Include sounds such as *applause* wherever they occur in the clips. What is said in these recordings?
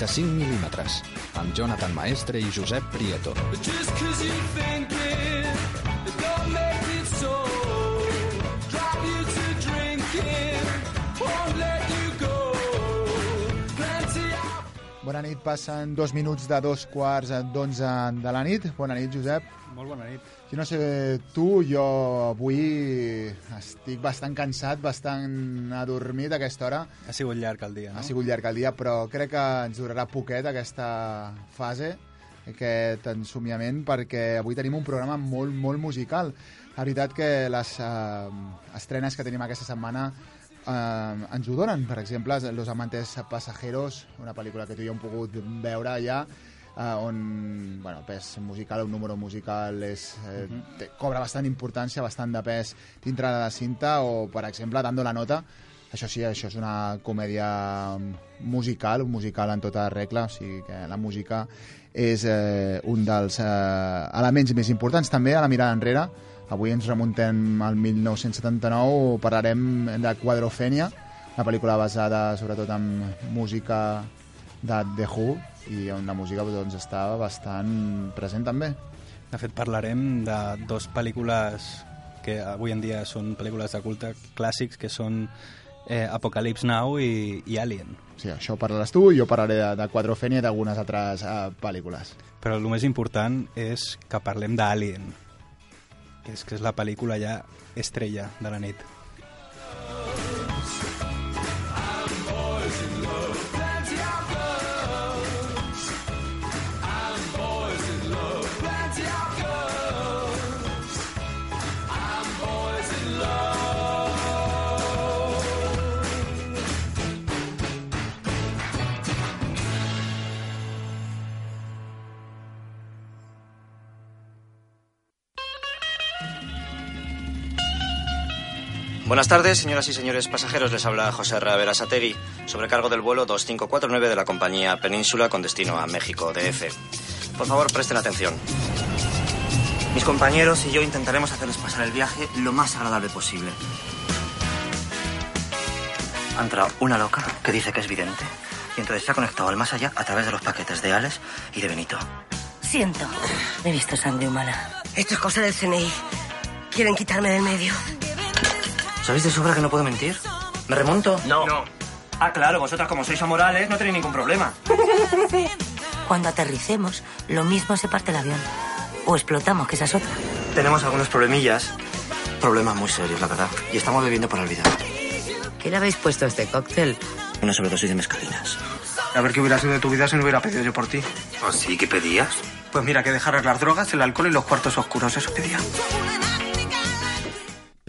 35 mil·límetres, amb Jonathan Maestre i Josep Prieto. Bona nit, passen dos minuts de dos quarts d'onze de la nit. Bona nit, Josep. Bona nit. Jo no sé tu, jo avui estic bastant cansat, bastant adormit a aquesta hora. Ha sigut llarg el dia, no? Ha sigut llarg el dia, però crec que ens durarà poquet aquesta fase, aquest ensomiament, perquè avui tenim un programa molt, molt musical. La veritat que les eh, estrenes que tenim aquesta setmana eh, ens ho donen. Per exemple, Los amantes pasajeros, una pel·lícula que tu i jo hem pogut veure ja, eh, on bueno, pes musical, un número musical és, eh, té, cobra bastant importància, bastant de pes dintre de la cinta, o, per exemple, Dando la nota, això sí, això és una comèdia musical, un musical en tota regla, o sigui que la música és eh, un dels eh, elements més importants. També a la mirada enrere, avui ens remuntem al 1979, parlarem de Quadrofènia, una pel·lícula basada sobretot en música de The Who, i on la música doncs, estava bastant present també. De fet, parlarem de dos pel·lícules que avui en dia són pel·lícules de culte clàssics, que són eh, Apocalypse Now i, i Alien. Sí, això parlaràs tu, jo parlaré de, de Quadrofènia i d'algunes altres uh, pel·lícules. Però el més important és que parlem d'Alien, que és, que és la pel·lícula ja estrella de la nit. Buenas tardes, señoras y señores pasajeros. Les habla José Ravera Sateri, sobrecargo del vuelo 2549 de la compañía Península con destino a México DF. Por favor, presten atención. Mis compañeros y yo intentaremos hacerles pasar el viaje lo más agradable posible. Ha entrado una loca que dice que es vidente y entonces se ha conectado al más allá a través de los paquetes de Alex y de Benito. Siento. He visto sangre humana. Esto es cosa del CNI. Quieren quitarme del medio. ¿Sabéis de sobra que no puedo mentir? ¿Me remonto? No. Ah, claro, vosotras como sois amorales no tenéis ningún problema. *laughs* Cuando aterricemos, lo mismo se parte el avión. O explotamos, que esa es otra. Tenemos algunos problemillas. Problemas muy serios, la verdad. Y estamos bebiendo para olvidar. ¿Qué le habéis puesto a este cóctel? Una sobredosis de mezcalinas. A ver qué hubiera sido de tu vida si no hubiera pedido yo por ti. ¿Así que pedías? Pues mira, que dejaras las drogas, el alcohol y los cuartos oscuros. Eso pedía.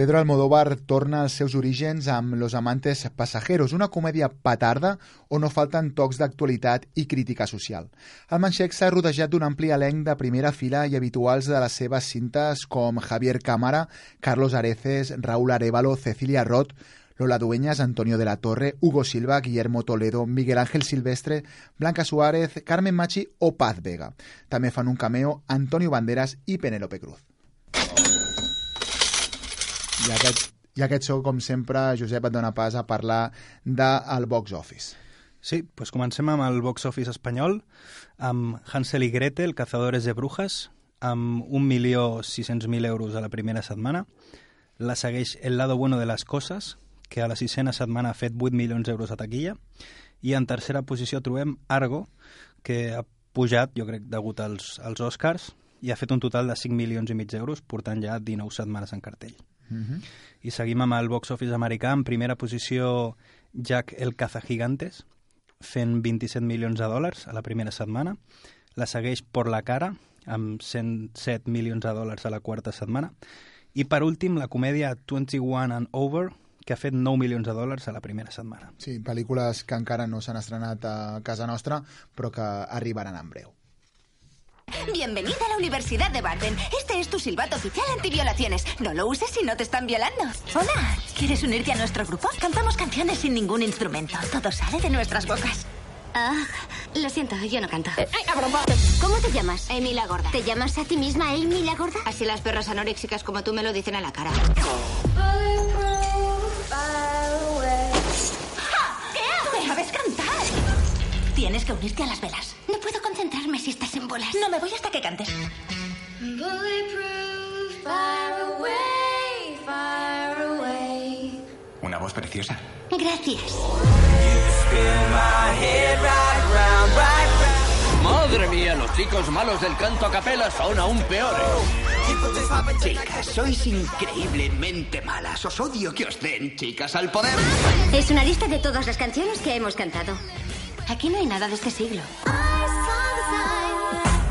Pedro Almodóvar torna als seus orígens amb Los amantes pasajeros, una comèdia petarda on no falten tocs d'actualitat i crítica social. El manxec s'ha rodejat d'un ampli elenc de primera fila i habituals de les seves cintes com Javier Cámara, Carlos Areces, Raúl Arevalo, Cecilia Roth, Lola Dueñas, Antonio de la Torre, Hugo Silva, Guillermo Toledo, Miguel Ángel Silvestre, Blanca Suárez, Carmen Machi o Paz Vega. També fan un cameo Antonio Banderas i Penélope Cruz. I aquest, I aquest so, com sempre, Josep et dona pas a parlar del box office. Sí, doncs comencem amb el box office espanyol, amb Hansel i Gretel, Cazadores de Brujas, amb 1.600.000 euros a la primera setmana. La segueix El lado bueno de las cosas, que a la sisena setmana ha fet 8 milions d'euros a taquilla. I en tercera posició trobem Argo, que ha pujat, jo crec, degut als, als Oscars, i ha fet un total de 5 milions i mig d'euros, portant ja 19 setmanes en cartell. -hmm. I seguim amb el box office americà. En primera posició, Jack el Cazagigantes, fent 27 milions de dòlars a la primera setmana. La segueix Por la cara, amb 107 milions de dòlars a la quarta setmana. I per últim, la comèdia 21 and Over, que ha fet 9 milions de dòlars a la primera setmana. Sí, pel·lícules que encara no s'han estrenat a casa nostra, però que arribaran en breu. Bienvenida a la Universidad de Barden. Este es tu silbato oficial antiviolaciones. No lo uses si no te están violando. Hola, ¿quieres unirte a nuestro grupo? Cantamos canciones sin ningún instrumento. Todo sale de nuestras bocas. Ah, lo siento, yo no canto. ¿Cómo te llamas? Amy la gorda. ¿Te llamas a ti misma Amy la gorda? Así las perras anoréxicas como tú me lo dicen a la cara. ¡Ja! ¿Qué haces? ¿Sabes cantar? Tienes que unirte a las velas. Concentrarme si estás en bolas. No me voy hasta que cantes. Bulletproof, far away, far away. Una voz preciosa. Gracias. Madre mía, los chicos malos del canto a capela son aún peores. Chicas, sois increíblemente malas. Os odio que os den, chicas, al poder. Es una lista de todas las canciones que hemos cantado. Aquí no hay nada de este siglo.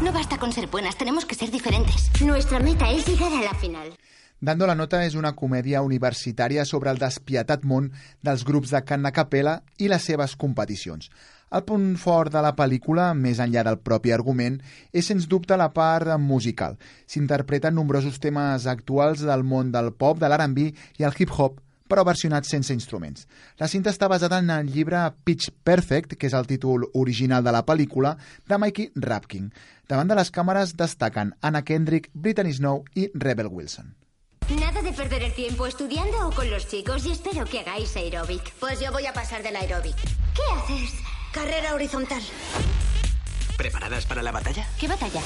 No basta con ser buenas, tenemos que ser diferentes. Nuestra meta es llegar a la final. Dando la nota és una comèdia universitària sobre el despietat món dels grups de cant a capella i les seves competicions. El punt fort de la pel·lícula, més enllà del propi argument, és sens dubte la part musical. S'interpreten nombrosos temes actuals del món del pop, de l'R&B i el hip-hop, però versionats sense instruments. La cinta està basada en el llibre Pitch Perfect, que és el títol original de la pel·lícula, de Mikey Rapkin. Davant de les càmeres destaquen Anna Kendrick, Brittany Snow i Rebel Wilson. Nada de perder el tiempo estudiando o con los chicos y espero que hagáis aeróbic. Pues yo voy a pasar del aeróbic. ¿Qué haces? Carrera horizontal. ¿Preparadas para la batalla? ¿Qué batalla?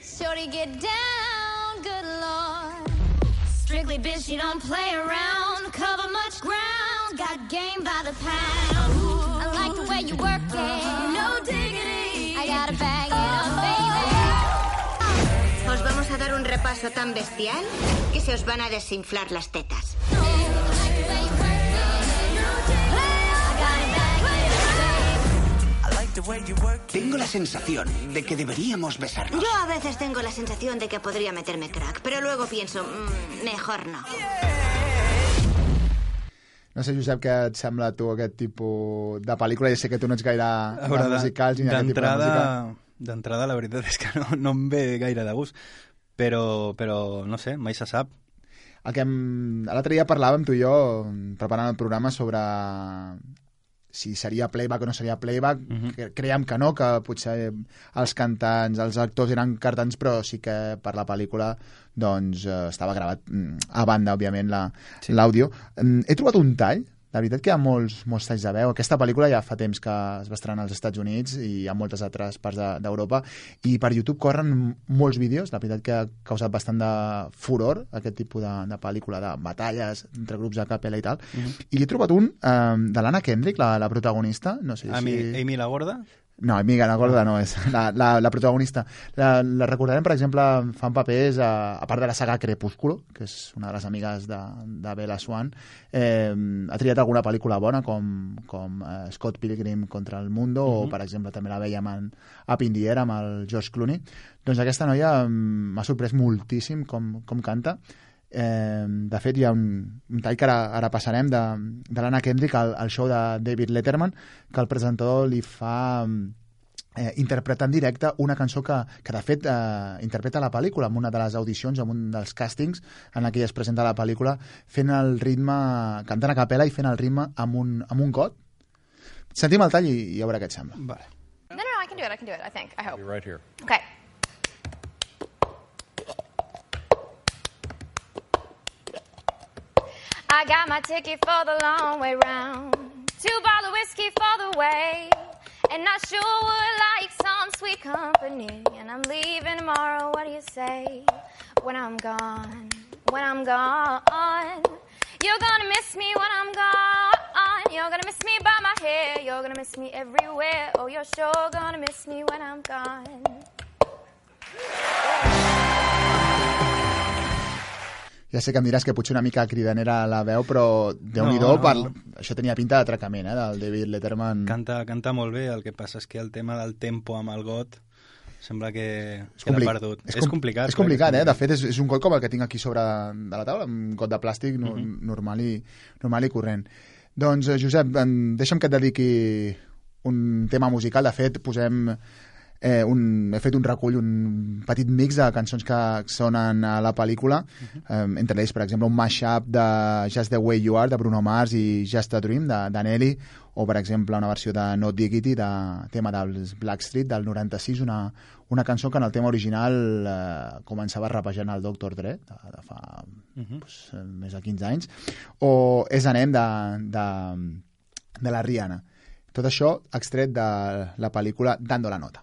Shorty, get down, good lord. Strictly bitch, you don't play around. Cover much ground, got game by the pound. I like the way you work it. No diggity. I gotta bag it up, baby. Os vamos a dar un repaso tan bestial que se os van a desinflar las tetas. Tengo la sensación de que deberíamos besarnos. Yo a veces tengo la sensación de que podría meterme crack, pero luego pienso, mm, mejor no. No sé, Josep, què et sembla tu aquest tipus de pel·lícula? Ja sé que tu no ets gaire A veure, de- musicals ni tipus de música. d'entrada, d'entrada la veritat és que no, no em ve gaire de gust, però, però no sé, mai se sap. El que l'altre dia parlàvem tu i jo, preparant el programa, sobre si seria playback o no seria playback. que Creiem que no, que potser els cantants, els actors eren cantants, però sí que per la pel·lícula doncs, eh, estava gravat mm, a banda, òbviament, la- l'àudio. La, he trobat un tall la veritat que hi ha molts, molts talls de veu. Aquesta pel·lícula ja fa temps que es va estrenar als Estats Units i a moltes altres parts de- d'Europa i per YouTube corren molts vídeos. La veritat que ha causat bastant de furor aquest tipus de, de pel·lícula de batalles entre grups de capella i tal. I he trobat un eh, de l'Anna Kendrick, la, la protagonista. No sé Amy, si... Amy la Gorda? No, Amiga, la gorda no és la, la, la protagonista. La, la recordarem, per exemple, fan papers, a, a part de la saga Crepúsculo, que és una de les amigues de, de Bella Swan, eh, ha triat alguna pel·lícula bona, com, com eh, Scott Pilgrim contra el Mundo, o, Mhm. per exemple, també la veiem en Up in the Air, amb el George Clooney. Doncs aquesta noia mm, m'ha sorprès moltíssim com, com canta. Eh, de fet, hi ha un, un tall que ara, ara passarem de, de l'Anna Kendrick al, al show de David Letterman, que el presentador li fa eh, interpretar en directe una cançó que, que de fet, eh, interpreta la pel·lícula en una de les audicions, en un dels càstings en ella es presenta la pel·lícula, fent el ritme, cantant a capella i fent el ritme amb un, amb un got. Sentim el tall i, i a veure què et sembla. Vale. No, no, no, I can do it. I can do it. I think. I hope. You're right here. Okay. I got my ticket for the long way round. Two bottle whiskey for the way. And I sure would like some sweet company. And I'm leaving tomorrow. What do you say? When I'm gone. When I'm gone. You're gonna miss me when I'm gone. You're gonna miss me by my hair. You're gonna miss me everywhere. Oh, you're sure gonna miss me when I'm gone. Ja sé que em diràs que potser una mica cridanera la veu, però déu nhi No, no, per... això tenia pinta d'atracament, eh, del David Letterman. Canta, canta molt bé, el que passa és que el tema del tempo amb el got sembla que És, queda compli- perdut. és, és com- complicat. És clar que complicat, eh? De fet, és, és un got com el que tinc aquí sobre de la taula, un got de plàstic no, Mhm. normal, i, normal i corrent. Doncs, eh, Josep, deixa'm que et dediqui un tema musical. De fet, posem... Eh, un, he fet un recull, un petit mix de cançons que sonen a la pel·lícula, eh, entre ells, per exemple, un mashup de Just the Way You Are, de Bruno Mars, i Just a Dream, de, de Nelly, o, per exemple, una versió de No Diggity, de tema dels Blackstreet, del 96, una, una cançó que en el tema original eh, començava rapejant el Dr. Dre, de, de fa Mhm. pues, eh, més de 15 anys, o És anem de, de, de la Rihanna. Tot això extret de la pel·lícula Dando la nota.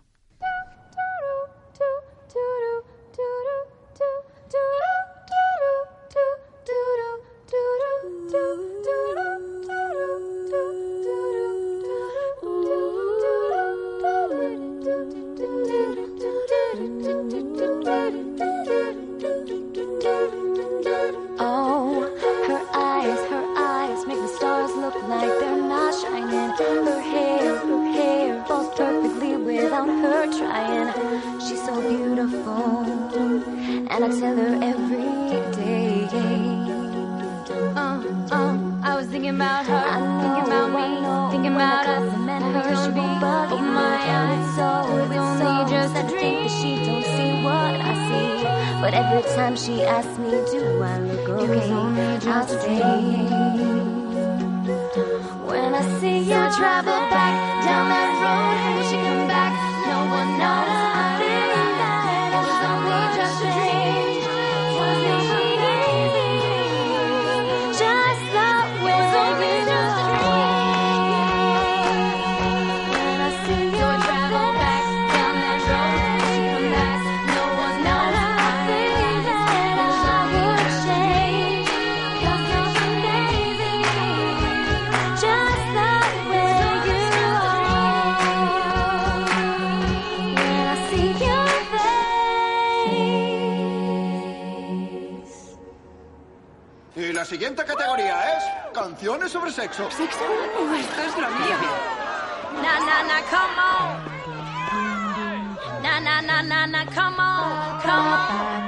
Canciones sobre sexo. ¿Sexo? esto es lo mío. Na na na, come on. Na na na na na, come on, come on.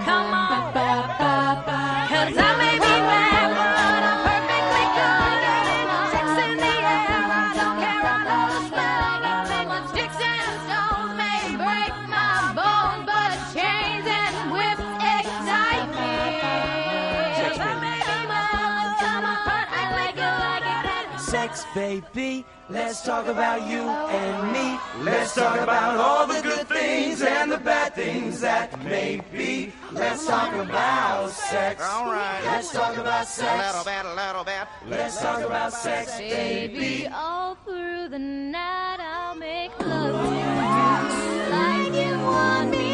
Sex, baby. Let's talk about you and me. Let's talk about all the good things and the bad things that may be. Let's talk about sex. All right. Let's talk about sex. A little bit, a little bit. Let's talk about sex, Baby, baby. all through the night I'll make love to you like you want me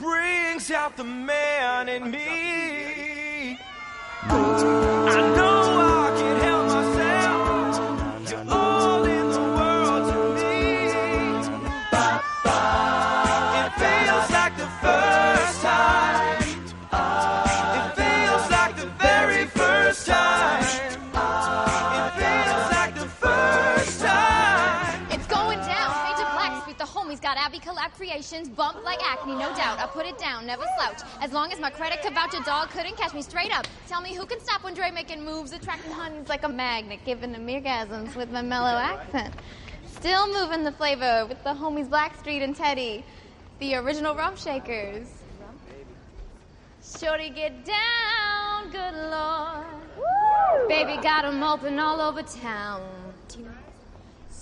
brings out the man in me. I know Creations, bump like acne, no doubt. I put it down, never slouch. As long as my credit could vouch, a dog couldn't catch me straight up. Tell me who can stop when Dre making moves, attracting honeys like a magnet, giving them orgasms with my mellow accent. Still moving the flavor with the homies Blackstreet and Teddy, the original Rump Shakers. Shorty get down, good lord. Baby got 'em open all over town.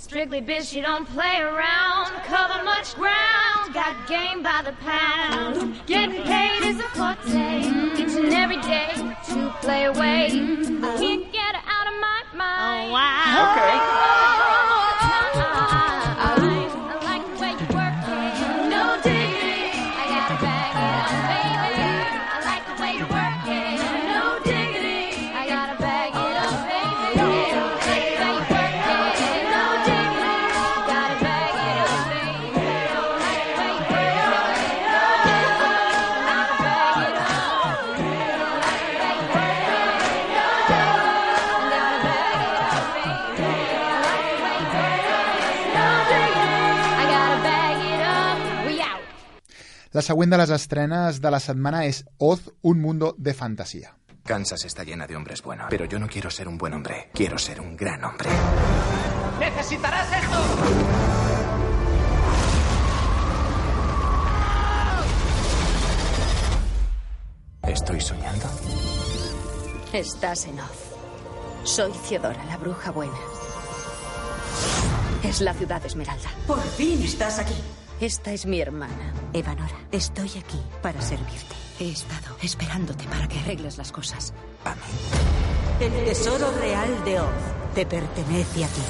Strictly bitch, you don't play around. Cover much ground, got game by the pound. Getting paid is a forte, each and every day to play away. I can't get her out of my mind. Oh, wow. Okay. I like the way you work it. No diggity. I gotta bag it up, La següent de les estrenes de la setmana és Oz, un mundo de fantasía. Kansas está llena de hombres buenos, pero yo no quiero ser un buen hombre, quiero ser un gran hombre. ¡Necesitarás esto! ¿Estoy soñando? Estás en Oz. Soy Theodora, la bruja buena. Es la ciudad Esmeralda. Por fin estás aquí. Esta es mi hermana. Evanora, estoy aquí para servirte. He estado esperándote para que arregles las cosas. El tesoro real de Oz te pertenece a ti.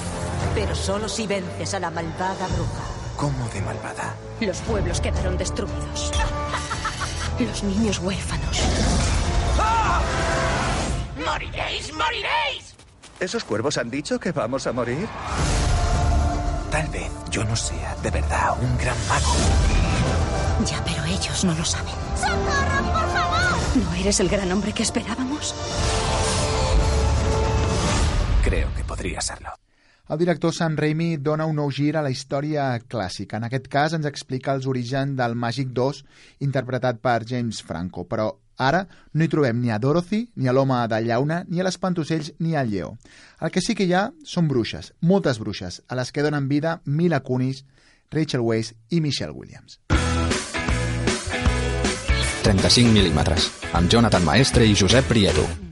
Pero solo si vences a la malvada bruja. ¿Cómo de malvada? Los pueblos quedaron destruidos. Los niños huérfanos. ¡Moriréis, moriréis! ¿Esos cuervos han dicho que vamos a morir? Tal vez yo no sea de verdad un gran mago. Ya, pero ellos no lo saben. ¡Socorro, por favor! ¿No eres el gran hombre que esperábamos? Creo que podría serlo. El director Sam Raimi dona un nou gir a la història clàssica. En aquest cas ens explica els orígens del Màgic 2, interpretat per James Franco, però ara no hi trobem ni a Dorothy, ni a l'home de llauna, ni a l'espantocells, ni al lleó. El que sí que hi ha són bruixes, moltes bruixes, a les que donen vida Mila Kunis, Rachel Weisz i Michelle Williams. 35 mil·límetres, amb Jonathan Maestre i Josep Prieto.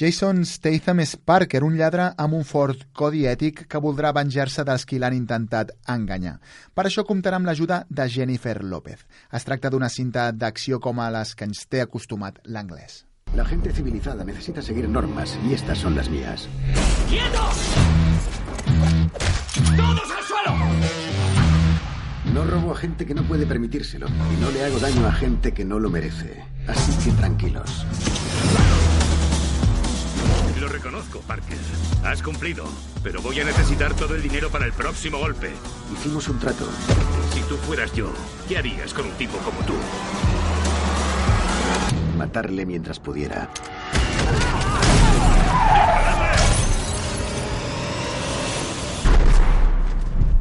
Jason Statham és Parker, un lladre amb un fort codi ètic que voldrà venjar-se dels qui l'han intentat enganyar. Per això comptarà amb l'ajuda de Jennifer López. Es tracta d'una cinta d'acció com a les que ens té acostumat l'anglès. La gente civilizada necesita seguir normas y estas son las mías. ¡Quietos! ¡Todos al suelo! No robo a gente que no puede permitírselo y no le hago daño a gente que no lo merece. Así que tranquilos. Lo reconozco, Parker. Has cumplido. Pero voy a necesitar todo el dinero para el próximo golpe. Hicimos un trato. Si tú fueras yo, ¿qué harías con un tipo como tú? Matarle mientras pudiera.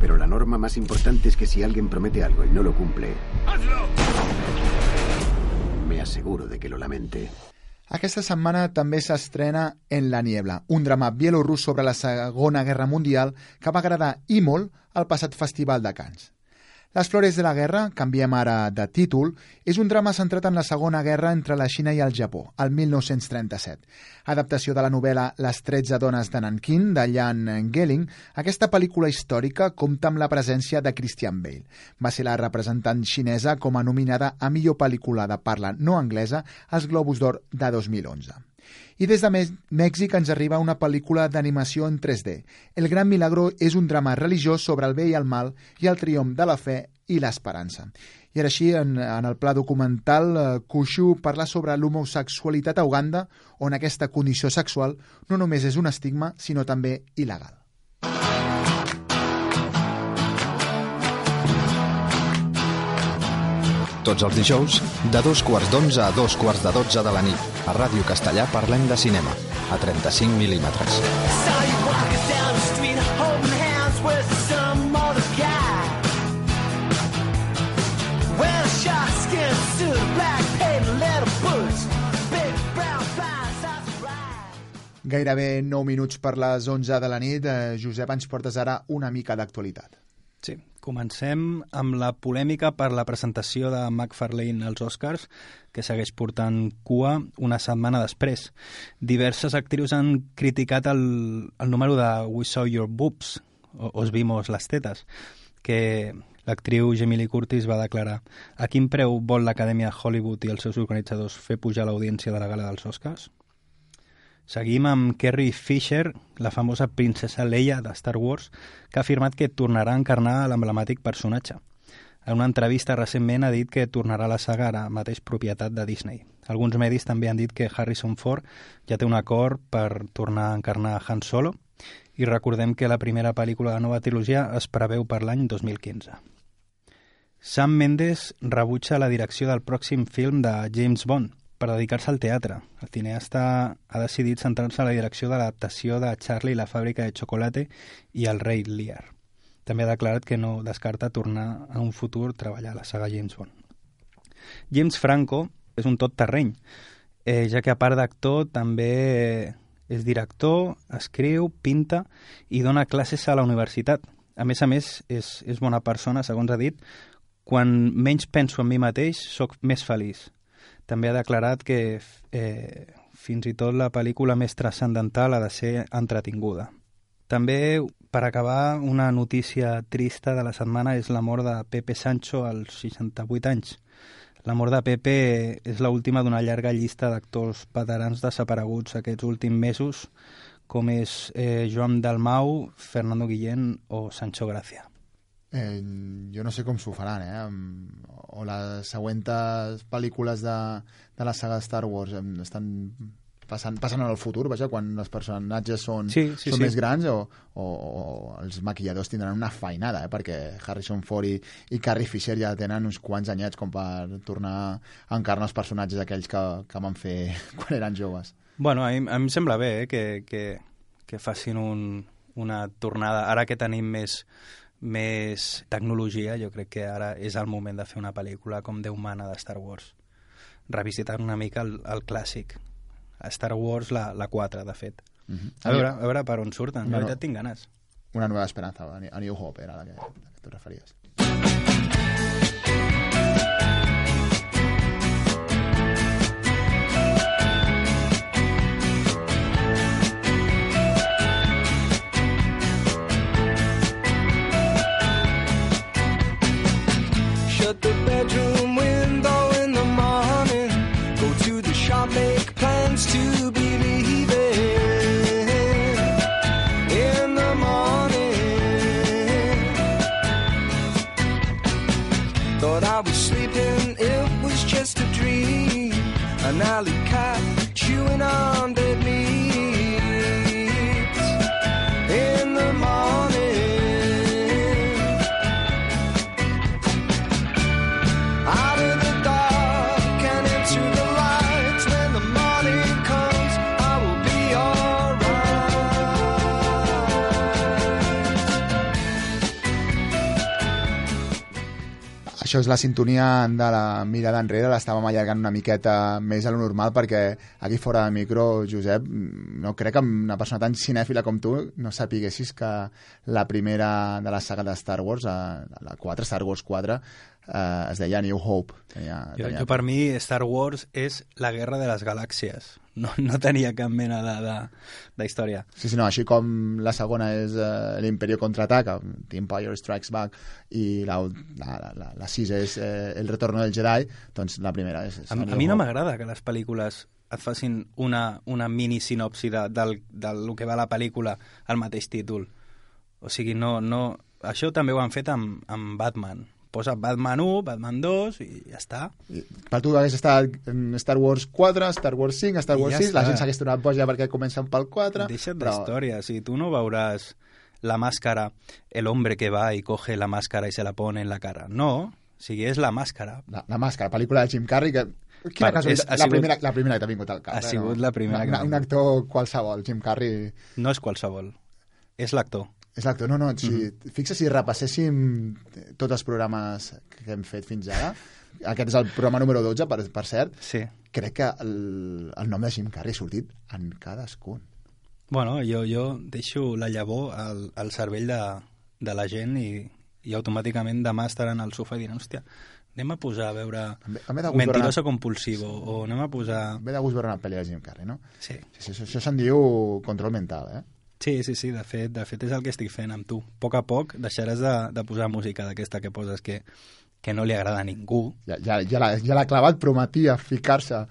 Pero la norma más importante es que si alguien promete algo y no lo cumple, me aseguro de que lo lamente. Aquesta setmana també s'estrena En la niebla, un drama bielorús sobre la Segona Guerra Mundial que va agradar i molt al passat Festival de Cannes. Les Flores de la Guerra, canviem ara de títol, és un drama centrat en la Segona Guerra entre la Xina i el Japó, el 1937. Adaptació de la novel·la Les 13 dones de Nankin, de Jan Gelling, aquesta pel·lícula històrica compta amb la presència de Christian Bale. Va ser la representant xinesa com a nominada a millor pel·lícula de parla no anglesa als Globus d'Or de 2011. I des de Mè- Mèxic ens arriba una pel·lícula d'animació en 3D. El Gran Milagro és un drama religiós sobre el bé i el mal i el triomf de la fe i l'esperança. I ara així, en, en el pla documental, eh, parla sobre l'homosexualitat a Uganda, on aquesta condició sexual no només és un estigma, sinó també il·legal. Tots els dijous, de dos quarts d'onze a dos quarts de dotze de la nit. A Ràdio Castellà parlem de cinema, a 35 mil·límetres. Gairebé 9 minuts per les 11 de la nit. Eh, Josep, ens portes ara una mica d'actualitat. Sí, comencem amb la polèmica per la presentació de McFarlane als Oscars, que segueix portant cua una setmana després. Diverses actrius han criticat el, el número de We Saw Your Boobs, o Os Vimos les Tetes, que l'actriu Jamie Lee Curtis va declarar a quin preu vol l'Acadèmia de Hollywood i els seus organitzadors fer pujar l'audiència de la gala dels Oscars? Seguim amb Carrie Fisher, la famosa princesa Leia de Star Wars, que ha afirmat que tornarà a encarnar l'emblemàtic personatge. En una entrevista recentment ha dit que tornarà a la saga ara mateix propietat de Disney. Alguns medis també han dit que Harrison Ford ja té un acord per tornar a encarnar Han Solo i recordem que la primera pel·lícula de la nova trilogia es preveu per l'any 2015. Sam Mendes rebutja la direcció del pròxim film de James Bond per dedicar-se al teatre. El cineasta ha decidit centrar-se en la direcció de l'adaptació de Charlie i la fàbrica de xocolata i el rei Lear. També ha declarat que no descarta tornar a un futur treballar a la saga James Bond. James Franco és un tot terreny, eh, ja que a part d'actor també és director, escriu, pinta i dona classes a la universitat. a més a més, és, és bona persona, segons ha dit. Quan menys penso en mi mateix, sóc més feliç. També ha declarat que eh, fins i tot la pel·lícula més transcendental ha de ser entretinguda. També, per acabar, una notícia trista de la setmana és la mort de Pepe Sancho als 68 anys. La mort de Pepe és l'última d'una llarga llista d'actors veterans desapareguts aquests últims mesos, com és eh, Joan Dalmau, Fernando Guillén o Sancho Gracia. Eh, jo no sé com s'ho faran, eh? O les següents pel·lícules de, de la saga de Star Wars estan passant, passant en el futur, vaja, quan els personatges són, Sí, sí, són sí. més grans o, o, o els maquilladors tindran una feinada, eh? perquè Harrison Ford i, i Carrie Fisher ja tenen uns quants anyets com per tornar a encarnar els personatges aquells que, que van fer *laughs* quan eren joves. Bueno, a mi, a mi em sembla bé eh, que, que, que facin un, una tornada. Ara que tenim més, més tecnologia, jo crec que ara és el moment de fer una pel·lícula com Déu mana de Star Wars. Revisitant una mica el, el clàssic. A Star Wars, la, la 4, de fet. Mhm. A veure, a veure per on surten. La veritat, tinc ganes. Una nova esperança, a New- a New Hope era la que, la que tu referies. Això és la sintonia de la mirada enrere, l'estàvem allargant una miqueta més a lo normal perquè aquí fora de micro, Josep, no crec que una persona tan cinèfila com tu no sapiguessis que la primera de la saga de Star Wars, eh, la 4, Star Wars 4, eh, es deia New Hope. Tenia, Jo, tenia... jo per mi Star Wars és la guerra de les galàxies. No, no tenia cap mena de, de, de història. Sí, sí, no, així com la segona és uh, l'Imperio contraataca, The Empire Strikes Back, i la, la, la, la, sis és eh, El retorno del Jedi, doncs la primera és... és A, a mi no m'agrada que les pel·lícules et facin una, una mini sinopsi de, del, del que va la pel·lícula al mateix títol. O sigui, no, no... Això també ho han fet amb, amb Batman. Posa Batman 1, Batman 2 i ja està. Per tu hagués estat en Star Wars 4, Star Wars 5, Star I Wars ja 6, la està. gent s'hagués tornat boja perquè comencen pel 4, Deixa't però d'història. Sigui, tu no veuràs la màscara, el hombre que va i coge la màscara i se la pone en la cara. No, o sigui, és la màscara. la, la màscara, pel·lícula de Jim Carrey, que Quina Per- és- la, sigut- primera, la primera que t'ha vingut al cap. Ha eh, sigut no? la primera que Una, m'ha un actor qualsevol, Jim Carrey... No és qualsevol, és l'actor. L'actor, no, no, si, Mhm. fixa si repasséssim tots els programes que hem fet fins ara, aquest és el programa número 12, per, per cert, sí. crec que el, el nom de Jim Carrey ha sortit en cadascun. Bueno, jo, jo deixo la llavor al, al cervell de, de la gent i, i automàticament demà estaran al sofà i diran, hòstia, anem a posar a veure Mentiroso veure- compulsivo o anem a posar... Ve de gust veure una pel·li de Jim Carrey, no? Sí. sí, sí això això se'n diu control mental, eh? Sí, sí, sí, de fet, de fet és el que estic fent amb tu. A poc a poc deixaràs de, de posar música d'aquesta que poses que, que no li agrada a ningú. Ja, ja, ja l'ha ja clavat, prometia ficar-se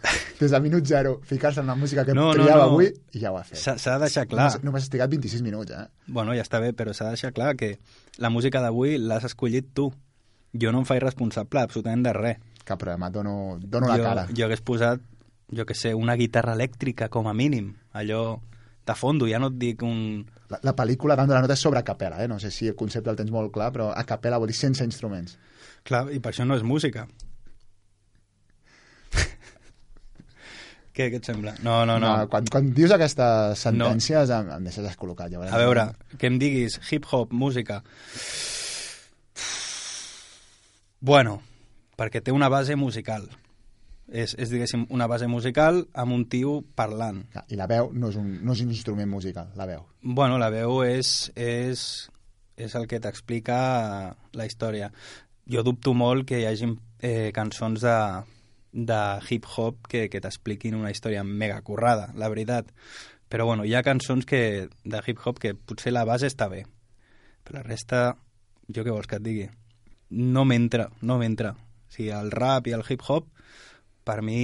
des de minut zero, ficar-se en la música que No, no, triava no. avui i ja ho ha fet. S'ha de deixar clar. Només, només has trigat 26 minuts, eh? Bueno, ja està bé, però s'ha de deixar clar que la música d'avui l'has escollit tu. Jo no em faig responsable absolutament de res. Cap problema, dono, dono la jo, cara. Jo hagués posat, jo que sé, una guitarra elèctrica com a mínim, allò de fondo, ja no et dic un... La, la pel·lícula dando la nota és sobre a capella, eh? No sé si el concepte el tens molt clar, però a capella vol dir sense instruments. Clar, i per això no és música. *laughs* què, què et sembla? No, no, no. quan, quan dius aquestes sentències no. em, em deixes descol·locat. Ja. A veure, que em diguis hip-hop, música... Bueno, perquè té una base musical. És, és, diguéssim, una base musical amb un tio parlant. I la veu no és un, no és un instrument musical, la veu. Bueno, la veu és, és és el que t'explica la història. Jo dubto molt que hi hagi eh, cançons de, de hip-hop que, que t'expliquin una història mega currada, la veritat. Però bueno, hi ha cançons que, de hip-hop que potser la base està bé, però la resta, jo què vols que et digui? No m'entra, no m'entra. O sigui, el rap i el hip-hop, per mi,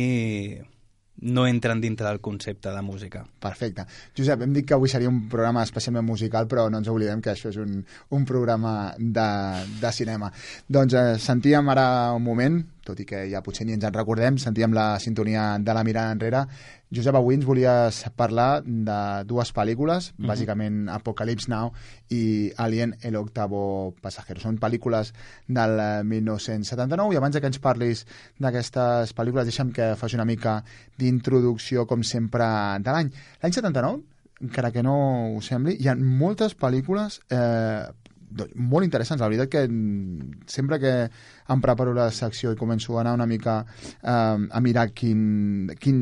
no entren dintre del concepte de música. Perfecte. Josep, hem dit que avui seria un programa especialment musical, però no ens oblidem que això és un, un programa de, de cinema. Doncs eh, sentíem ara un moment, tot i que ja potser ni ens en recordem, sentíem la sintonia de la mirada enrere. Josep, avui ens volies parlar de dues pel·lícules, Mhm. bàsicament Apocalypse Now i Alien el octavo pasajero. Són pel·lícules del eh, 1979 i abans que ens parlis d'aquestes pel·lícules deixa'm que faci una mica d'introducció, com sempre, de l'any. L'any 79, encara que no ho sembli, hi ha moltes pel·lícules eh, doncs, molt interessants. La veritat que sempre que em preparo la secció i començo a anar una mica eh, a mirar quin, quin,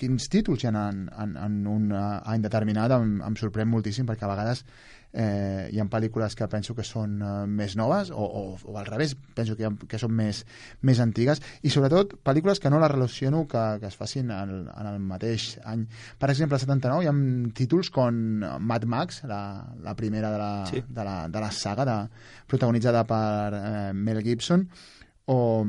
quins títols hi ha en, en, en un eh, any determinat em, em sorprèn moltíssim perquè a vegades eh, hi ha pel·lícules que penso que són eh, més noves o, o, o al revés, penso que, ha, que són més, més antigues i sobretot pel·lícules que no les relaciono que, que es facin en, en el mateix any. Per exemple, al 79 hi ha títols com Mad Max, la, la primera de la, Sí. de, la, de la saga de, protagonitzada per eh, Mel Gibson o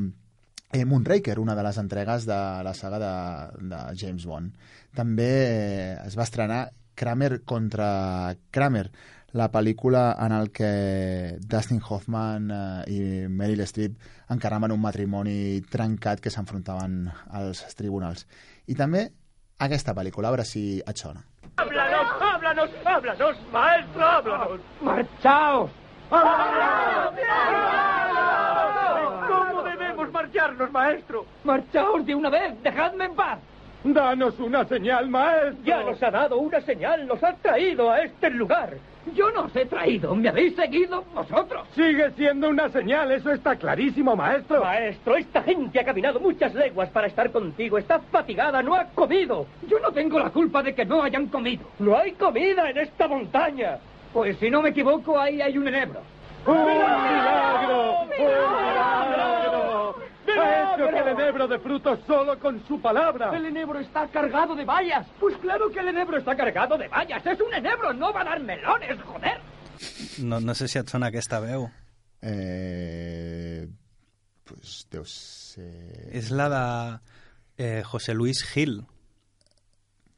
eh, Moonraker, una de les entregues de la saga de, de James Bond. També eh, es va estrenar Kramer contra Kramer, la pel·lícula en el que Dustin Hoffman eh, i Meryl Streep encarnaven un matrimoni trencat que s'enfrontaven als tribunals. I també aquesta pel·lícula, a veure si et sona. ¡Háblanos, háblanos, háblanos, maestro, háblanos! ¡Marchaos! ¿Cómo debemos marcharnos, maestro? Marchaos de una vez, dejadme en paz. Danos una señal, maestro. Ya nos ha dado una señal, nos ha traído a este lugar. Yo no os he traído, me habéis seguido vosotros. Sigue siendo una señal, eso está clarísimo, maestro. Maestro, esta gente ha caminado muchas leguas para estar contigo. Está fatigada, no ha comido. Yo no tengo la culpa de que no hayan comido. No hay comida en esta montaña. Pues si no me equivoco, ahí hay un enebro. ¡Un milagro! ¡Un milagro! Ha hecho que el enebro de frutos solo con su palabra. El enebro está cargado de bayas. Pues claro que el enebro está cargado de bayas. Es un enebro, no va a dar melones, joder. No, no sé si et sona aquesta veu. Eh, pues deu ser... És la de eh, José Luis Gil,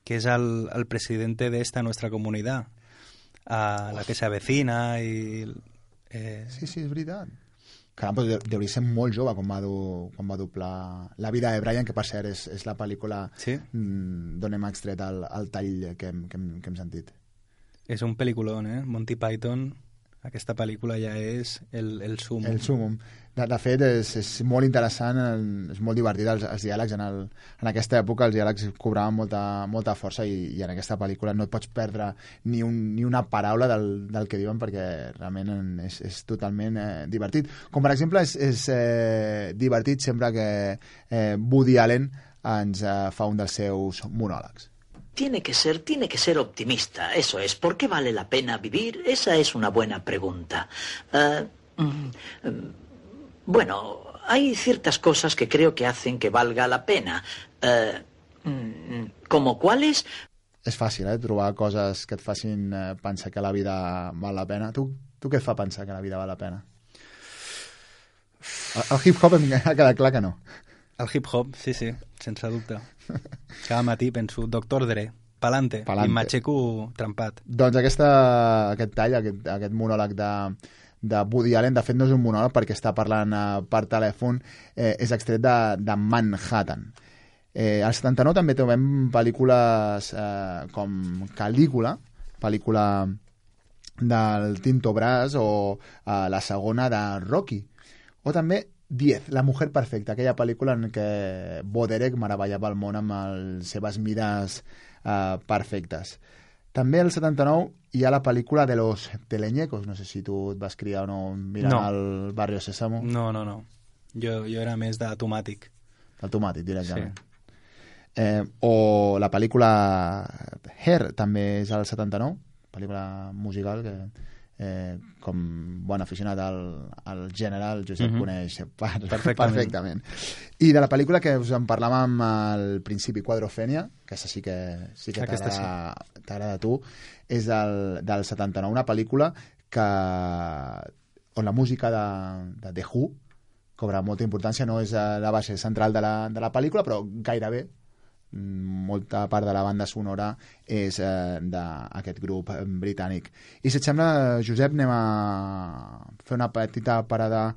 que és el, el presidente de esta nuestra comunidad, a la que se avecina i... Eh, Sí, sí, és veritat. Caram, però deuria ser molt jove quan va, du, quan va doblar La vida de Brian, que per cert és, és la pel·lícula Sí? mm, d'on hem extret el, el tall que hem, que, hem, que hem sentit. és un pel·lículon, eh? Monty Python, aquesta pel·lícula ja és el, el sum. El súmum. De, de fet, és, és molt interessant, és molt divertit els, els diàlegs. En, el, en aquesta època els diàlegs cobraven molta, molta força i, i en aquesta pel·lícula no et pots perdre ni, un, ni una paraula del, del que diuen perquè realment en- és, és totalment eh, divertit. Com per exemple és, és eh, divertit sempre que eh, Woody Allen ens eh, fa un dels seus monòlegs. Tiene que ser, tiene que ser optimista. Eso es. ¿Por qué vale la pena vivir? Esa es una buena pregunta. Eh, mm, mm, bueno, hay ciertas cosas que creo que hacen que valga la pena. Eh, mm, ¿Como cuáles? És fàcil, eh, trobar coses que et facin eh, pensar que la vida val la pena. Tu, tu què et fa pensar que la vida val la pena? El, el hip-hop em *laughs* ha quedat clar que no. El hip-hop, sí, sí, sense dubte. Cada matí penso, Doctor Dre, pa'lante, Pa'lante. i m'aixeco trempat. Doncs aquesta, aquest tall, aquest, aquest monòleg de, de Woody Allen, de fet no és un monòleg perquè està parlant eh, per telèfon, eh, és extret de, de Manhattan. Eh, al 79 també trobem pel·lícules eh, com Calígula, pel·lícula del Tinto Brass o eh, la segona de Rocky. O també Diez, la mujer perfecta, aquella pel·lícula en què Boderek meravellava el món amb les seves mides eh, perfectes. També al 79 hi ha la pel·lícula de los teleñecos, no sé si tu et vas criar o no mirant No. el Barrio Sésamo. No, no, no. Jo, jo era més d'automàtic. Automàtic, directament. Eh, o la pel·lícula Hair també és al 79, pel·lícula musical que eh, com bon aficionat al, al gènere, el Josep Mhm. coneix per, Perfectament. perfectament. I de la pel·lícula que us en parlàvem al principi, Quadrofènia, que sí que, sí que t'agrada t'agrada a tu, és del, del 79, una pel·lícula que, on la música de, de The Who cobra molta importància, no és eh, la base central de la, de la pel·lícula, però gairebé mm, molta part de la banda sonora és eh, d'aquest grup eh, britànic. I si et sembla, Josep, anem a fer una petita parada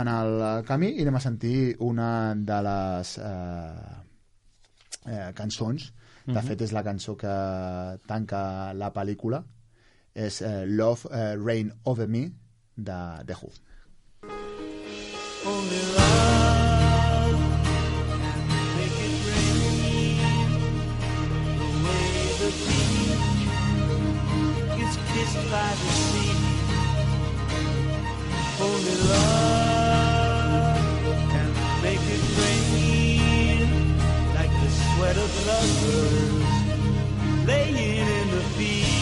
en el camí i anem a sentir una de les eh, eh, cançons. De Mhm. fet, és la cançó que tanca la pel·lícula. És eh, Love eh, Rain Over Me de The Who. Only love kissed by the sea. Only love lovers laying in the fields.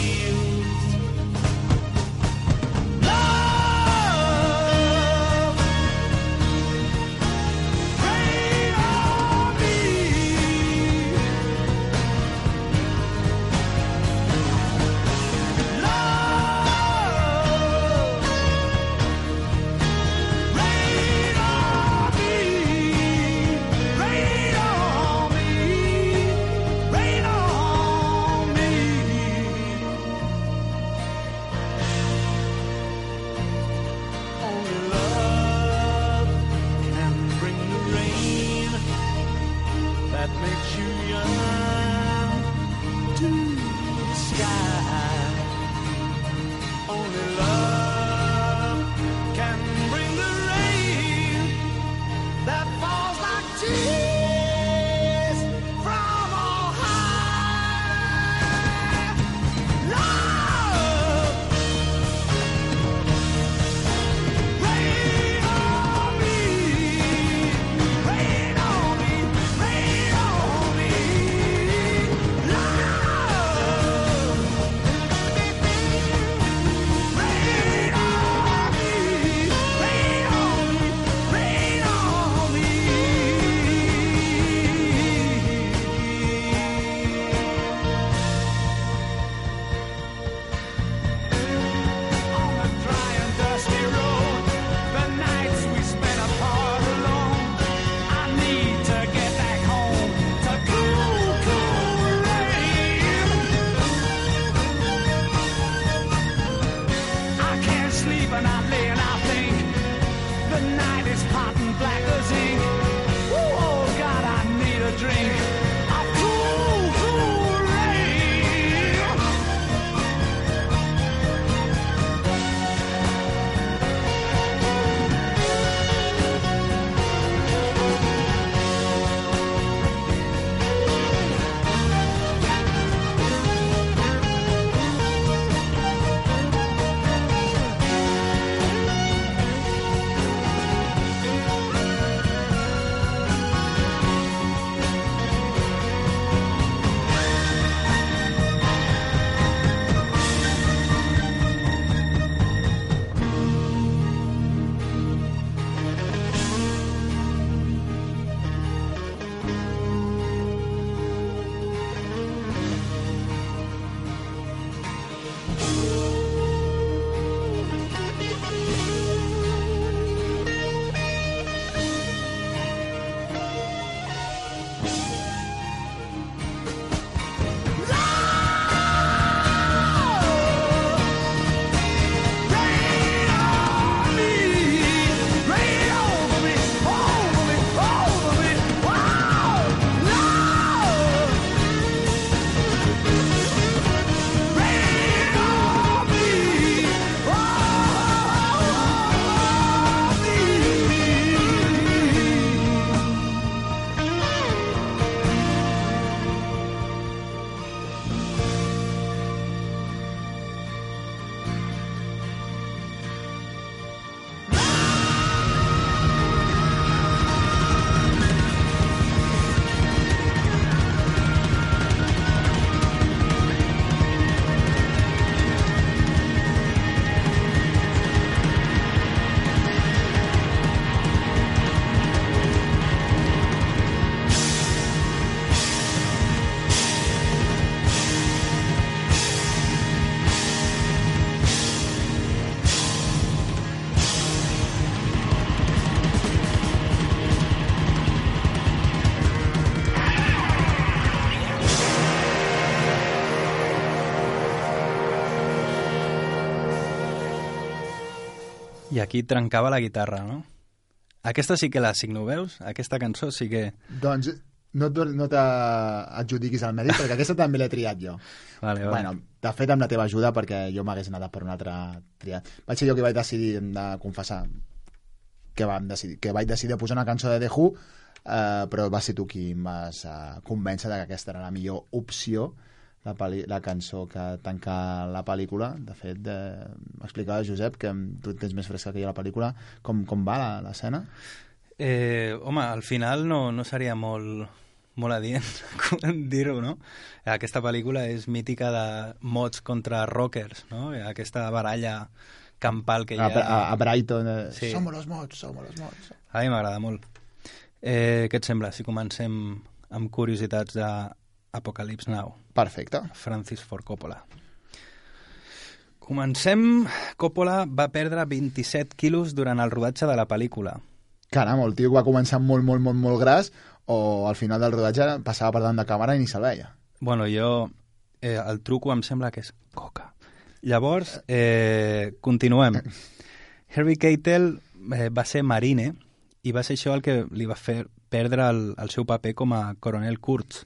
Aquí trencava la guitarra, no? Aquesta sí que la signo, veus? Aquesta cançó sí que... Doncs no, no t'adjudiquis al mèrit, perquè aquesta també l'he triat jo. *laughs* Vale, vale. Bueno, de fet, amb la teva ajuda, perquè jo m'hagués anat per un altre triat. Vaig ser jo que vaig decidir, hem de confessar, que, vam decidir, que vaig decidir posar una cançó de The Who, eh, però va ser tu qui em vas eh, convèncer de que aquesta era la millor opció, la, peli, la cançó que tanca la pel·lícula. De fet, de, m'explicava Josep, que tu tens més fresca que jo la pel·lícula, com, com va la- l'escena? Eh, home, al final no, no seria molt, molt adient *laughs* dir-ho, no? Aquesta pel·lícula és mítica de mods contra rockers, no? Aquesta baralla campal que hi ha... a, a Brighton, eh, Sí. som los mods, som los mods. A mi m'agrada molt. Eh, què et sembla si comencem amb curiositats de Apocalypse Now? Perfecte. Francis Ford Coppola. Comencem. Coppola va perdre 27 quilos durant el rodatge de la pel·lícula. Caram, el tio va començar molt, molt, molt, molt gras o al final del rodatge passava per davant de càmera i ni se'l veia. Bueno, jo... Eh, el truco em sembla que és coca. Llavors, eh, continuem. *laughs* Harvey Keitel eh, va ser marine i va ser això el que li va fer perdre el, el seu paper com a coronel Kurtz,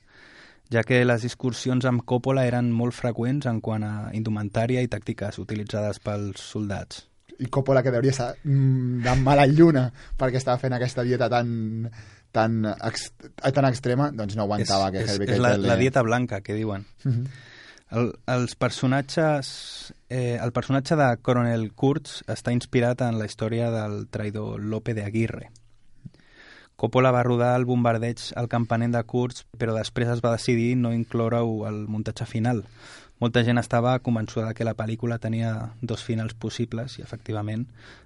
ja que les excursions amb Coppola eren molt freqüents en quant a indumentària i tàctiques utilitzades pels soldats. I Coppola, que deuria estar mm, de mala lluna perquè estava fent aquesta dieta tan, tan, ex, tan extrema, doncs no aguantava que és, és la, la dieta blanca, que diuen. Mhm. El, els personatges... Eh, el personatge de Coronel Kurtz està inspirat en la història del traïdor Lope de Aguirre. Coppola va rodar el bombardeig al campament de Kurtz, però després es va decidir no incloure-ho al muntatge final. Molta gent estava convençuda que la pel·lícula tenia dos finals possibles i, efectivament,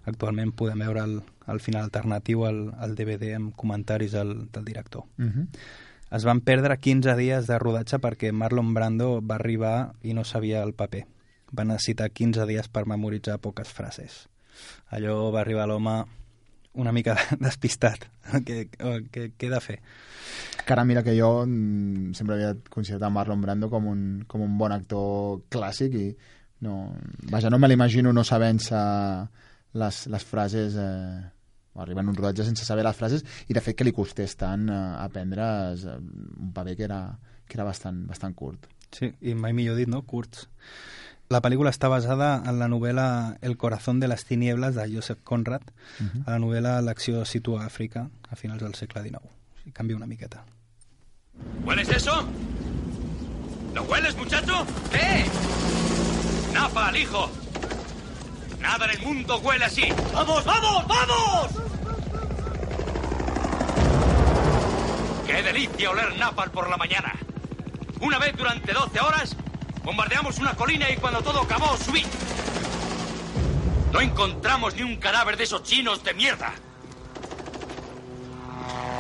actualment podem veure el, el final alternatiu al, al DVD amb comentaris del, del director. Mhm. Es van perdre 15 dies de rodatge perquè Marlon Brando va arribar i no sabia el paper. Va necessitar 15 dies per memoritzar poques frases. Allò va arribar l'home una mica despistat. Què, què, què he de fer? Cara, mira que jo mm, sempre havia considerat Marlon Brando com un, com un bon actor clàssic i no, vaja, no me l'imagino no sabent-se les, les frases eh, arribant a un rodatge sense saber les frases i de fet que li costés tant eh, aprendre eh, un paper que era, que era bastant, bastant curt. Sí, i mai millor dit, no? Kurtz. La pel·lícula està basada en la novel·la El corazón de las tinieblas de Joseph Conrad. Mhm. A la novel·la l'acció situa a Àfrica a finals del segle XIX. O sigui, canvia una miqueta. ¿Hueles eso? ¿Lo hueles, muchacho? ¿Qué? Napal, hijo. Nada en el mundo huele así. ¡Vamos, vamos, vamos! ¡Qué delicia oler napal por la mañana! Una vez durante 12 horas, bombardeamos una colina y cuando todo acabó, subí. No encontramos ni un cadáver de esos chinos de mierda.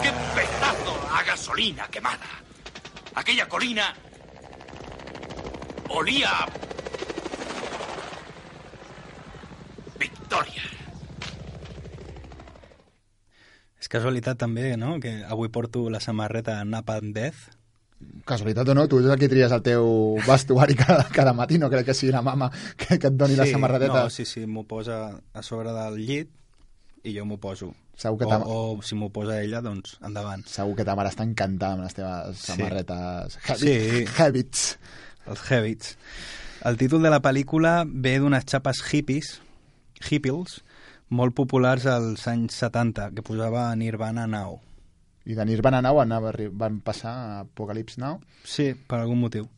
¡Qué pedazo a gasolina quemada! Aquella colina olía Victoria. És casualitat també, no?, que avui porto la samarreta Napalm Death. Casualitat o no, tu és el que tries el teu vestuari cada, cada matí, no crec que sigui la mama que, que et doni la samarreteta. No, sí, sí, m'ho posa a sobre del llit i jo m'ho poso. Segur que o, o si m'ho posa ella, doncs endavant. Segur que ta mare està encantada amb les teves Sí. samarretes habit, Sí. habits. Els Habits. El títol de la pel·lícula ve d'unes xapes hippies, hippies, molt populars als anys 70, que posava Nirvana Now. I de Nirvana Now anava, van passar a Apocalypse Now. Sí, per algun motiu.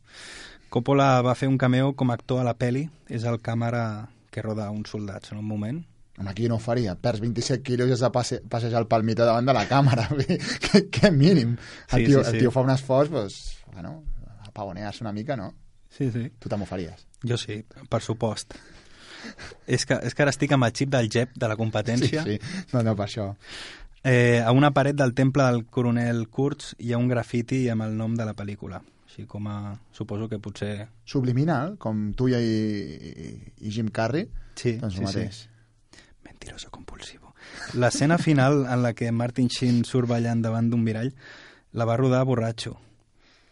Coppola va fer un cameo com a actor a la peli, és el càmera que roda uns soldats en un moment. Home, aquí no ho faria. Perds 27 quilos i has de passe, passejar el palmito davant de la càmera. *laughs* que, que mínim. El Sí, tio, sí, sí. el tio fa un esforç, pues, bueno, a pavonear-se una mica, no? Sí, sí. Tu també ho faries. Jo sí, per supost. és, que, és que ara estic amb el xip del GEP de la competència. Sí, sí. No, no, per això. Eh, a una paret del temple del coronel Kurtz hi ha un grafiti amb el nom de la pel·lícula. Així com a... Suposo que potser... Subliminal, com tu i, i, i Jim Carrey, Sí, doncs sí, mateix. sí. Mentiroso compulsivo. L'escena final en la que Martin Sheen surt ballant davant d'un mirall la va rodar borratxo.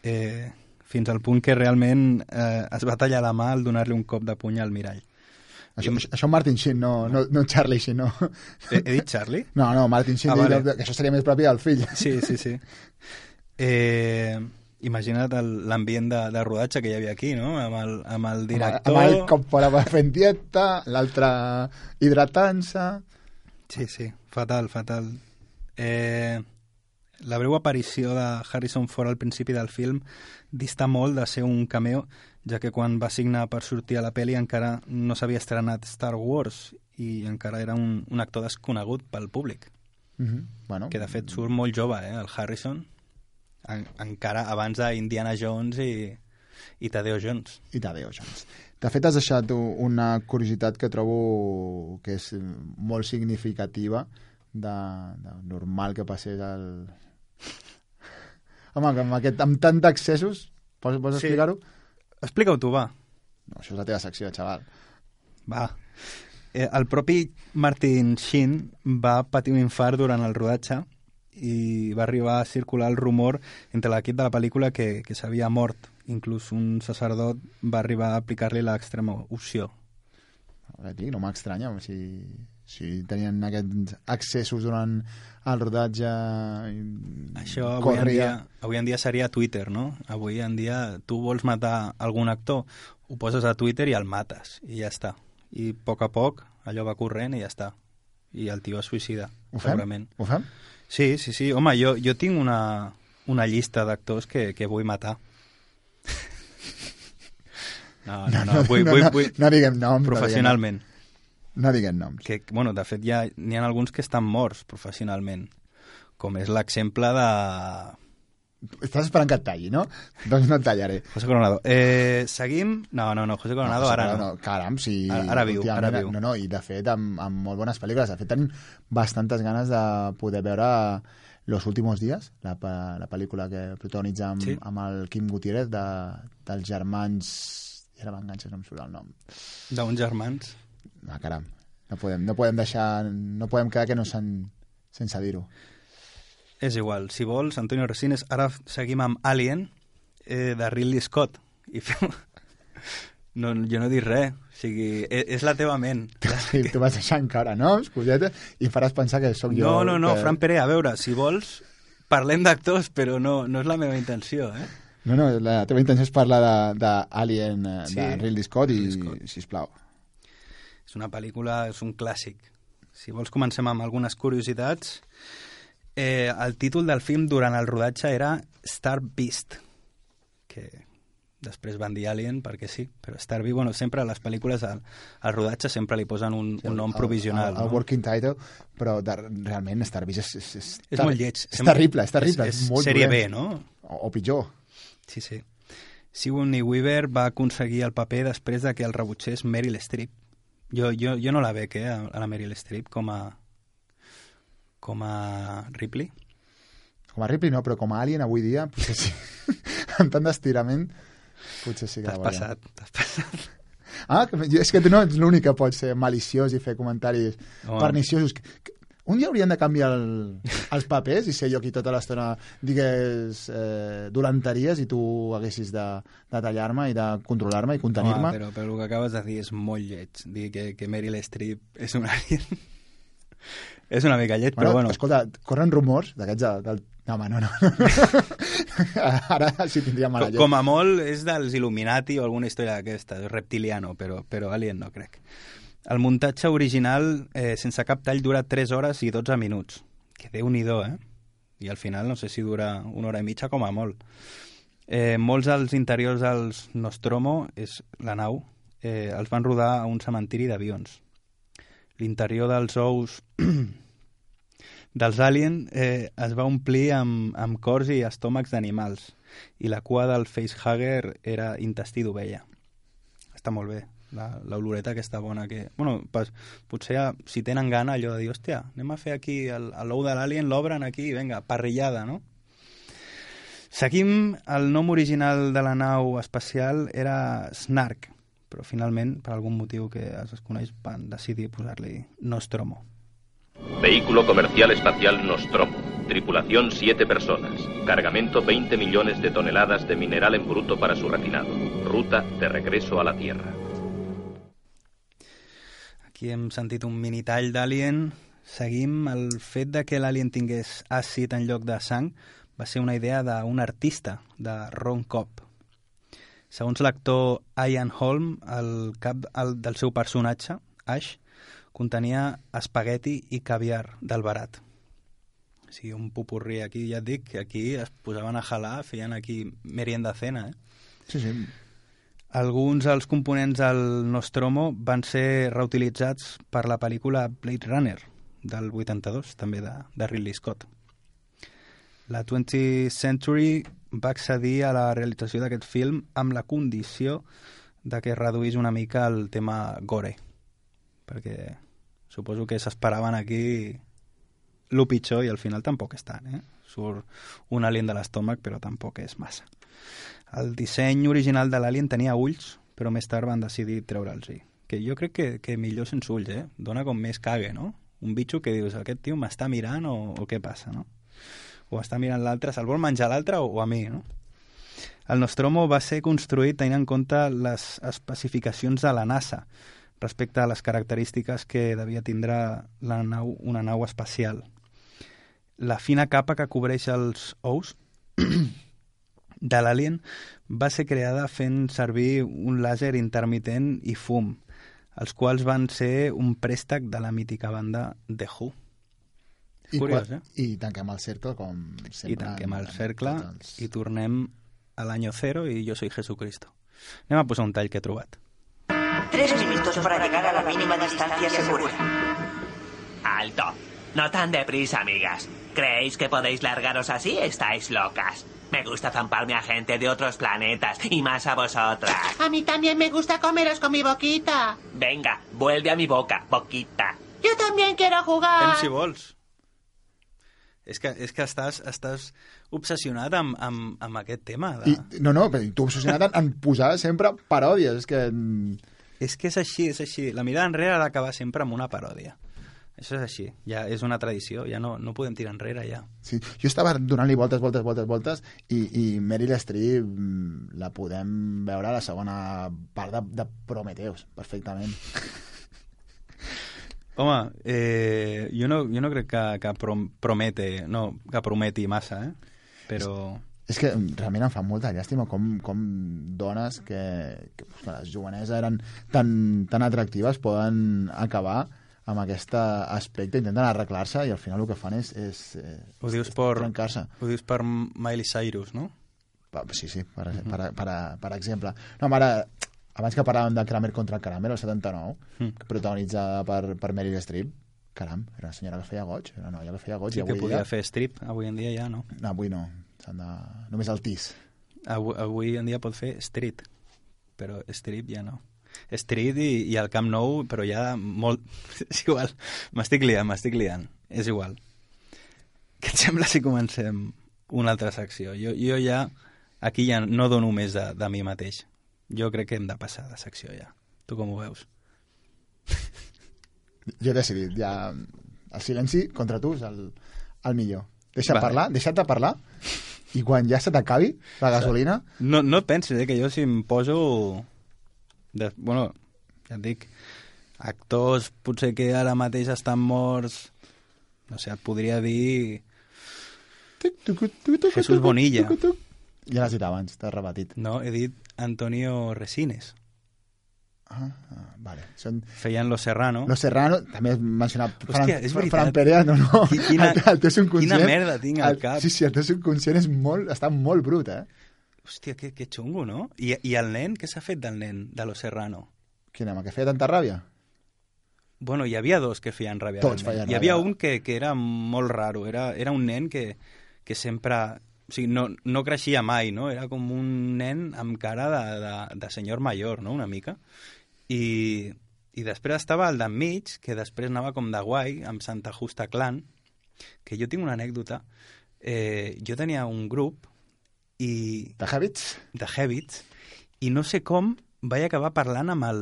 Eh, fins al punt que realment eh, es va tallar la mà al donar-li un cop de puny al mirall. Això, això Martin Sheen, no, no, no Charlie Sheen, no. He, he dit Charlie? No, no, Martin Sheen, Ah, vale. que això seria més propi del fill. Sí, sí, sí. Eh, imagina't el- l'ambient de, de rodatge que hi havia aquí, no? Amb el, amb el director... Amb el Coppola va fent dieta, l'altre hidratant-se... Sí, sí, fatal, fatal. Eh, la breu aparició de Harrison Ford al principi del film dista molt de ser un cameo, ja que quan va signar per sortir a la pel·li encara no s'havia estrenat Star Wars i encara era un, un actor desconegut pel públic. Mm -hmm. bueno, Que de fet surt molt jove, eh, el Harrison, en, encara abans d'Indiana Jones i, i Tadeo Jones. I Tadeo Jones. De fet, has deixat una curiositat que trobo que és molt significativa de, de normal que passés el... *laughs* Home, que amb, aquest, amb tant d'accessos, pots, pots Sí. explicar-ho? Explica-ho tu, va. No, això és la teva secció, xaval. Va. Eh, el propi Martin Sheen va patir un infart durant el rodatge i va arribar a circular el rumor entre l'equip de la pel·lícula que, que s'havia mort. Inclús un sacerdot va arribar a aplicar-li l'extrema opció. Ja dic, no m'estranya, si, si tenien aquests accessos durant el rodatge... Això avui en, dia, avui en dia seria Twitter, no? Avui en dia tu vols matar algun actor, ho poses a Twitter i el mates, i ja està. I a poc a poc allò va corrent i ja està. I el tio es suïcida, Ho fem? segurament. Ho fem? Sí, sí, sí. Home, jo, jo tinc una, una llista d'actors que, que vull matar. *laughs* No, no, no, vull, no, vull, no, vull... no diguem noms. Professionalment. No diguem noms. Que, bueno, de fet, ja n'hi ha alguns que estan morts professionalment, com és l'exemple de... Estàs esperant que et talli, no? Doncs no et tallaré. José Coronado. Eh, seguim? No, no, no, José Coronado José ara no. Coronado, Caram, sí. Ara- ara viu, ara viu. No, no, i de fet amb, amb molt bones pel·lícules. De fet tenim bastantes ganes de poder veure Los últimos días, la, la pel·lícula que protagonitza amb, Sí. amb el Quim Gutiérrez de, dels germans... Ara m'enganxes, no em surt el nom. D'uns germans. Ah, caram. No podem, no podem deixar... No podem quedar que no sen, sense dir-ho. És igual. Si vols, Antonio Resines, ara seguim amb Alien, eh, de Ridley Scott. I fem... *laughs* No, jo no dic res. O sigui, és, és la teva ment. Sí, tu vas deixant cara, no? Escolleta, i faràs pensar que sóc jo... No, no, no, que... Fran Pere, a veure, si vols, parlem d'actors, però no, no és la meva intenció, eh? No, no, la teva intenció és parlar d'Alien, de, de, Sí, de Ridley Scott, i, Ridley Scott. sisplau. És una pel·lícula, és un clàssic. Si vols, comencem amb algunes curiositats. Eh, el títol del film durant el rodatge era Star Beast, que després van dir Alien perquè sí, però Star Beast, bueno, sempre a les pel·lícules al, al rodatge sempre li posen un, un nom provisional. El, el, el no? working title, però de, realment Star Beast és... És, és, És molt lleig. És terrible, és terrible. és- És, és molt sèrie dolent. B, no? O, o pitjor. Sí, sí. Sigourney Weaver va aconseguir el paper després de que el rebutgés Meryl Streep. Jo, jo, jo no la veig, eh, a la Meryl Streep com a, com a Ripley. Com a Ripley no, però com a Alien avui dia, potser sí. *laughs* amb tant d'estirament, potser sí que la veiem. passat, t'has passat. Ah, és que tu no ets l'únic que pot ser maliciós i fer comentaris Home. perniciosos. Un dia haurien de canviar el, els papers i ser jo qui tota l'estona digués eh, dolenteries i tu haguessis de, de tallar-me i de controlar-me i contenir-me. Però, però el que acabes de dir és molt lleig. Dir que, que Meryl Streep és una alien. *laughs* és una mica lleig, però bueno. Escolta, corren rumors d'aquests de, del... No, home, no, no. *laughs* Ara sí tindria mala llet. com a molt és dels Illuminati o alguna història d'aquesta, reptiliano, però, però Alien no crec. El muntatge original, eh, sense cap tall, dura 3 hores i 12 minuts. Que déu-n'hi-do, eh? I al final no sé si dura una hora i mitja com a molt. Eh, molts dels interiors dels Nostromo, és la nau, eh, els van rodar a un cementiri d'avions. L'interior dels ous *clears throat* dels Alien eh, es va omplir amb, amb cors i estómacs d'animals i la cua del facehugger era intestí d'ovella. Està molt bé, la- l'oloreta aquesta bona que... Bueno, pas, potser si tenen gana allò de dir, hòstia, anem a fer aquí l'ou de l'Alien, l'obren aquí, vinga, parrillada, no? Seguim, el nom original de la nau espacial era Snark, però finalment, per algun motiu que es desconeix, van decidir posar-li Nostromo. Vehículo comercial espacial Nostromo. Tripulación 7 personas. Cargamento 20 millones de toneladas de mineral en bruto para su refinado. Ruta de regreso a la Tierra. Aquí hem sentit un mini tall d'Alien. Seguim el fet de que l'Alien tingués àcid en lloc de sang va ser una idea d'un artista, de Ron Cobb. Segons l'actor Ian Holm, el cap el, del seu personatge, Ash, contenia espagueti i caviar del barat. O sigui, un pupurri aquí, ja et dic, que aquí es posaven a jalar, feien aquí merienda cena, eh? Sí, sí. Alguns dels components del Nostromo van ser reutilitzats per la pel·lícula Blade Runner, del 82, també de, de Ridley Scott. La 20th Century va accedir a la realització d'aquest film amb la condició de que reduís una mica el tema gore, perquè suposo que s'esperaven aquí lo pitjor i al final tampoc és tant, eh? Surt un alien de l'estómac, però tampoc és massa. El disseny original de l'alien tenia ulls, però més tard van decidir treure'ls-hi. Que jo crec que, que millor sense ulls, eh? Dona com més cague, no? Un bitxo que dius, aquest tio m'està mirant o, o què passa, no? O està mirant l'altre, se'l vol menjar l'altre o, o a mi, no? El Nostromo va ser construït tenint en compte les especificacions de la NASA respecte a les característiques que devia tindre la nau, una nau espacial. La fina capa que cobreix els ous de l'Alien va ser creada fent servir un làser intermitent i fum, els quals van ser un préstec de la mítica banda The Who. I, Curiós, quan- eh? I tanquem el cercle, com sempre. I tanquem el cercle els- i tornem a l'any cero i jo soy Jesucristo. Anem a posar un tall que he trobat. Tres minutos para llegar a la mínima distancia segura. Alto. No tan deprisa, amigas. ¿Creéis que podéis largaros así? Estáis locas. Me gusta zamparme a gente de otros planetas y más a vosotras. A mí también me gusta comeros con mi boquita. Venga, vuelve a mi boca, boquita. Yo también quiero Fem jugar. si vols. És que, és que estàs, estàs obsessionat amb, amb, amb aquest tema. De... I, no, no, tu obsessionat en, en posar sempre paròdies. És que... És que és així, és així. La mirada enrere ha d'acabar sempre amb una paròdia. Això és així, ja és una tradició, ja no, no podem tirar enrere, ja. Sí, jo estava donant-li voltes, voltes, voltes, voltes i, i Meryl Streep mm, la podem veure a la segona part de, de Prometheus, perfectament. *laughs* Home, eh, jo, no, jo no crec que, que prom promete, no, que prometi massa, eh? Però... És que mm, realment em fa molta llàstima com, com dones que, que, que les joveneses eren tan, tan atractives poden acabar amb aquest aspecte, intenten arreglar-se i al final el que fan és, és, eh, Ho dius és per, trencar-se. ho dius per Miley Cyrus, no? Sí, sí, per, per, per, per exemple. No, mare, abans que parlàvem de Kramer contra Kramer, el 79, Mm. protagonitzada per, per Meryl Streep, caram, era una senyora que feia goig, era una noia que feia goig. Sí i que avui podia dia... fer strip, avui en dia ja no. No, avui no, de... només el tis. Avui, avui en dia pot fer street, però strip ja no. Street i, i el Camp Nou, però ja molt... *laughs* És igual, m'estic liant, m'estic liant. És igual. Què et sembla si comencem una altra secció? Jo, jo ja, aquí ja no dono més de, de mi mateix. Jo crec que hem de passar de secció ja. Tu com ho veus? Jo he decidit, ja... El silenci contra tu és el, el millor. Deixa Vale. parlar, deixa't de parlar, i quan ja se t'acabi la gasolina... No, no et pensis, eh, que jo si em poso... De, bueno, ja et dic, actors potser que ara mateix estan morts... No sé, et podria dir... Jesús Bonilla. Ja l'has dit abans, t'has repetit. No, he dit Antonio Resines. Ah, ah, vale. Són... Feien Los Serrano. Los Serrano, també has mencionat Fran, Hòstia, és veritat. Fran Perea, no, no. Qui- quina- el, *laughs* el teu subconscient, quina merda tinc al el- cap. Sí, sí, el teu subconscient és molt, està molt brut, eh? Hòstia, que, que xungo, no? I, I el nen, què s'ha fet del nen de Los Serrano? Quin home, que feia tanta ràbia? Bueno, hi havia dos que feien ràbia. Tots feien Hi havia ràbia. un que, que era molt raro. Era, era un nen que, que sempre... O sigui, no, no creixia mai, no? Era com un nen amb cara de, de, de senyor major, no?, una mica. I, i després estava el d'enmig, que després anava com de guai, amb Santa Justa Clan, que jo tinc una anècdota. Eh, jo tenia un grup i... De Habits? De Habits, i no sé com vaig acabar parlant amb el,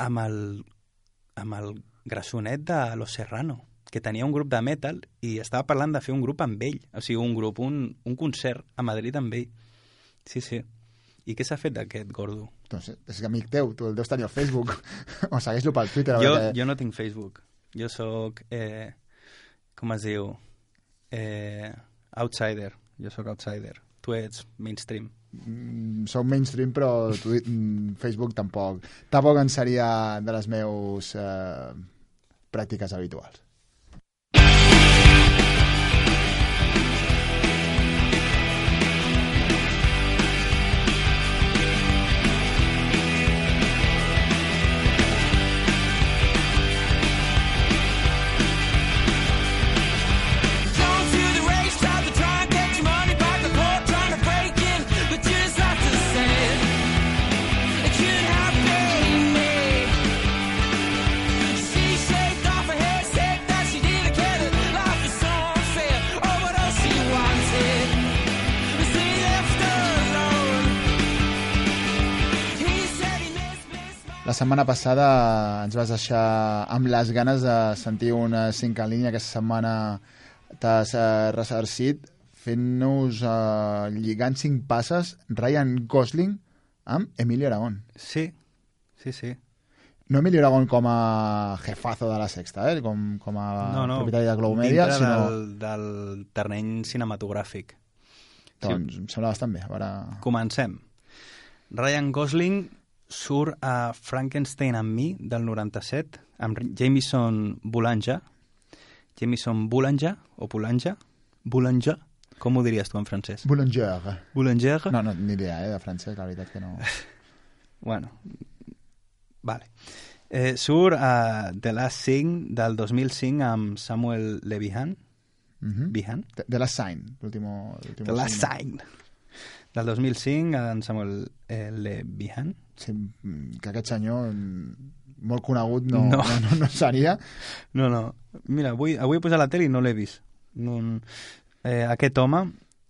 amb el, amb el grassonet de Los Serrano, que tenia un grup de metal i estava parlant de fer un grup amb ell, o sigui, un grup, un, un concert a Madrid amb ell. Sí, sí. I què s'ha fet d'aquest gordo? Doncs és que amic teu, tu el deus tenir al Facebook. *laughs* o segueix-lo pel Twitter. Jo, veure què- jo no tinc Facebook. Jo sóc, eh, com es diu, eh, outsider. Jo sóc outsider. Tu ets mainstream. Mm, Soc mainstream, però tu, mm, Facebook tampoc. Tampoc en seria de les meus eh, pràctiques habituals. La setmana passada ens vas deixar amb les ganes de sentir una cinc en línia. Aquesta setmana t'has eh, ressarcit fent-nos, eh, lligant cinc passes, Ryan Gosling amb Emilio Aragón. Sí, sí, sí. No Emilio Aragón com a jefazo de la sexta, eh? com, com a no, no, propietari de Globo Media, sinó... del, del terreny cinematogràfic. Doncs em sembla bastant bé. A veure... Comencem. Ryan Gosling surt a Frankenstein amb mi del 97 amb Jameson Boulanger Jameson Boulanger o Boulanger Boulanger com ho diries tu en francès? Boulanger. Boulanger? No, no, ni idea, eh, de francès, la veritat que no... *laughs* Bueno, vale. Eh, surt a The Last Sing del 2005 amb Samuel Levihan. Mhm. Vihan? De, de la Sign, l'último... l'último The Last. Sign. Del 2005 en Samuel eh, Levihan. Que aquest senyor mm, molt conegut no, No. no. no, no seria. No, no. Mira, avui, avui he posat la tele i no l'he vist. No, eh, aquest home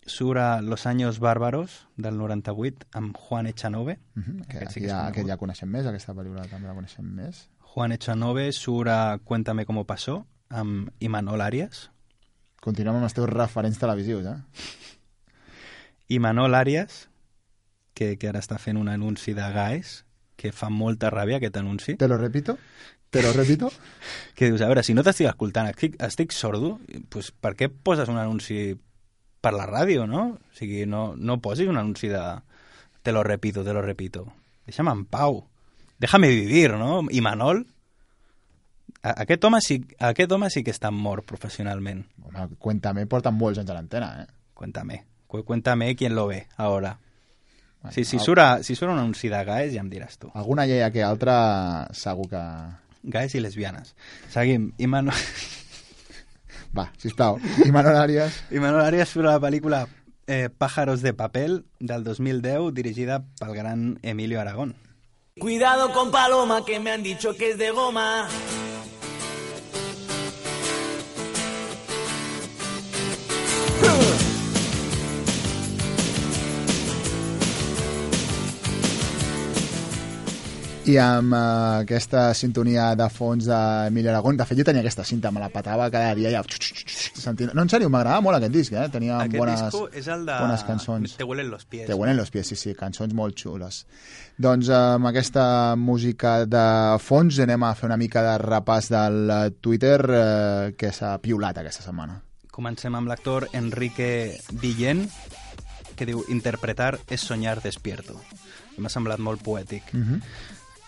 surt a Los Años Bárbaros del 98 amb Juan Echanove. Mhm, que, Aquest sí que ja, aquest ja coneixem més, aquesta pel·lícula també la coneixem més. Juan Echanove surt a Cuéntame cómo pasó amb Imanol Arias. Continuem amb els teus referents televisius, eh? Imanol Arias, que, que ara està fent un anunci de GAES, que fa molta ràbia aquest anunci. Te lo repito? Te lo repito? *laughs* que dius, a veure, si no t'estic escoltant, estic, estic sordo, pues, per què poses un anunci per la ràdio, no? O sigui, no, no posis un anunci de te lo repito, te lo repito. Deixa'm en pau. Déjame vivir, no? I Manol, a- aquest home, sí, aquest home sí que està mort professionalment. Home, Cuéntame, porten molts anys a l'antena, eh? Cuéntame. Cu- Cuéntame quién lo ve ahora. Bueno, Sí, si, surt a, si surt un anunci de GAES ja em diràs tu. Alguna llei que altra segur que... GAES i lesbianes. Seguim. Imanol... Va, sisplau. I Manuel Arias... Imanol Arias surt a la pel·lícula eh, Pájaros de papel del 2010 dirigida pel gran Emilio Aragón. Cuidado con Paloma, que me han dicho que es de goma. I amb uh, aquesta sintonia de fons d'Emili Aragón, de fet jo tenia aquesta cinta, me la patava cada dia ja... Sentint... No, en sèrio, m'agradava molt aquest disc, eh? Tenia Aquest bones, disco és el de... bones cançons. Te huelen los pies. Te huelen los pies, sí, sí, cançons molt xules. Doncs eh, amb aquesta música de fons anem a fer una mica de repàs del eh, Twitter eh, que s'ha piulat aquesta setmana. Comencem amb l'actor Enrique Villén, que diu interpretar és soñar despierto. M'ha semblat molt poètic. Mhm.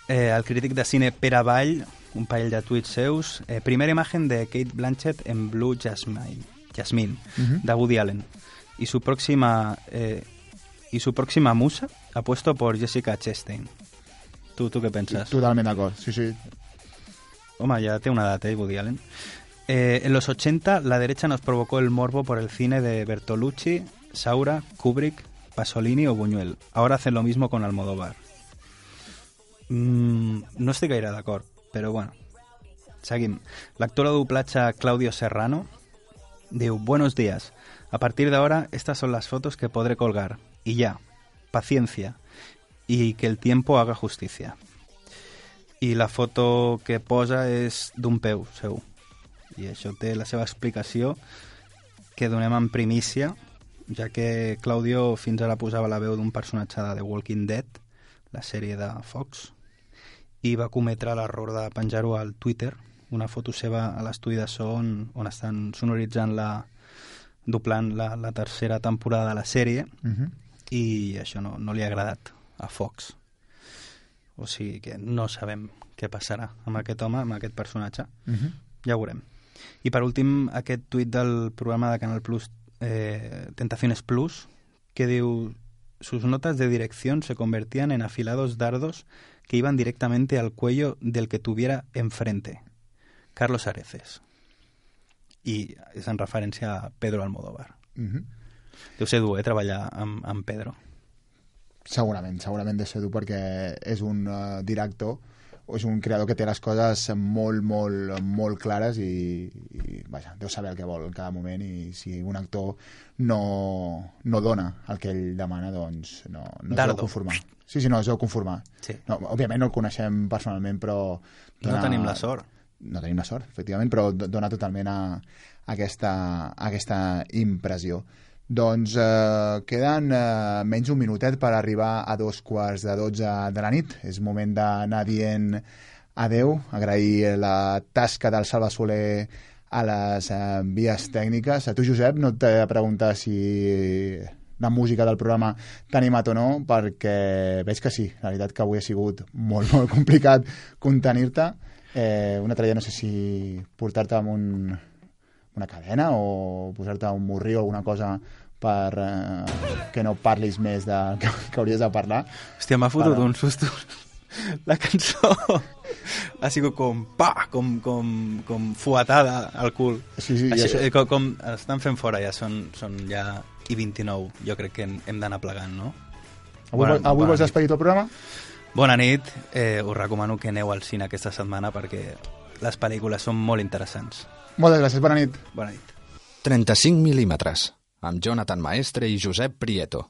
Eh, el crític de cine Pere Vall, un parell de tuits seus, eh, primera imagen de Kate Blanchett en Blue Jasmine, Jasmine Ujú. de Woody Allen. Y su próxima eh, y su próxima musa apuesto por Jessica Chastain. ¿Tú, tú qué piensas? Totalment d'acord, sí, sí. Home, ya tiene una edad, ¿eh? Woody Allen. Eh, en los 80, la derecha nos provocó el morbo por el cine de Bertolucci, Saura, Kubrick, Pasolini o Buñuel. Ahora hacen lo mismo con Almodóvar. Mm, no estic gaire d'acord, però bueno. Seguim. L'actor de doblatge Claudio Serrano diu Buenos días. A partir de ahora, estas son las fotos que podré colgar. Y ya. Paciencia. Y que el tiempo haga justicia. I la foto que posa és d'un peu seu. I això té la seva explicació que donem en primícia ja que Claudio fins ara posava la veu d'un personatge de The Walking Dead, la sèrie de Fox, i va cometre l'error de penjar-ho al Twitter, una foto seva a l'estudi de so on, on estan sonoritzant la doblant la, la tercera temporada de la sèrie Mhm. i això no, no li ha agradat a Fox. O sigui que no sabem què passarà amb aquest home, amb aquest personatge. Mhm. Ja ho veurem. I per últim, aquest tuit del programa de Canal Plus eh, Tentaciones Plus, que diu sus notas de dirección se convertían en afilados dardos que iban directamente al cuello del que tuviera enfrente. Carlos Areces. I és en referència a Pedro Almodóvar. Mhm. Deu ser dur, eh, treballar amb, amb Pedro. Segurament, segurament ser dur perquè és un uh, director és un creador que té les coses molt, molt, molt clares i, i vaja, deu saber el que vol en cada moment i si un actor no, no dona el que ell demana, doncs no, no es deu conformar. Sí, sí, no, es deu conformar. Sí. No, òbviament no el coneixem personalment, però... No tenim la sort. No tenim la sort, efectivament, però do- dona totalment a, a, aquesta, a aquesta impressió. Doncs eh, queden eh, menys d'un minutet per arribar a dos quarts de dotze de la nit. És moment d'anar dient adeu, agrair la tasca del Salva Soler a les eh, vies tècniques. A tu, Josep, no t'he de preguntar si la música del programa t'ha animat o no, perquè veig que sí. La veritat que avui ha sigut molt, molt complicat contenir-te. Eh, un altre dia no sé si portar-te amb un, una cadena o posar-te un morri o alguna cosa per eh, que no parlis més del que, *laughs* que hauries de parlar. Hòstia, m'ha fotut Però- un susto. La cançó ha sigut com, pa, com, com, com fuetada al cul. Sí, sí, Així, ja eh, com, com estan fent fora ja, són, són ja i 29. Jo crec que hem, hem d'anar plegant, no? Avui, Bona- avui bona vols despedir el programa? Bona nit, eh, us recomano que aneu al cine aquesta setmana perquè les pel·lícules són molt interessants. Moltes gràcies, bona nit. Bona nit. 35 mil·límetres, amb Jonathan Maestre i Josep Prieto.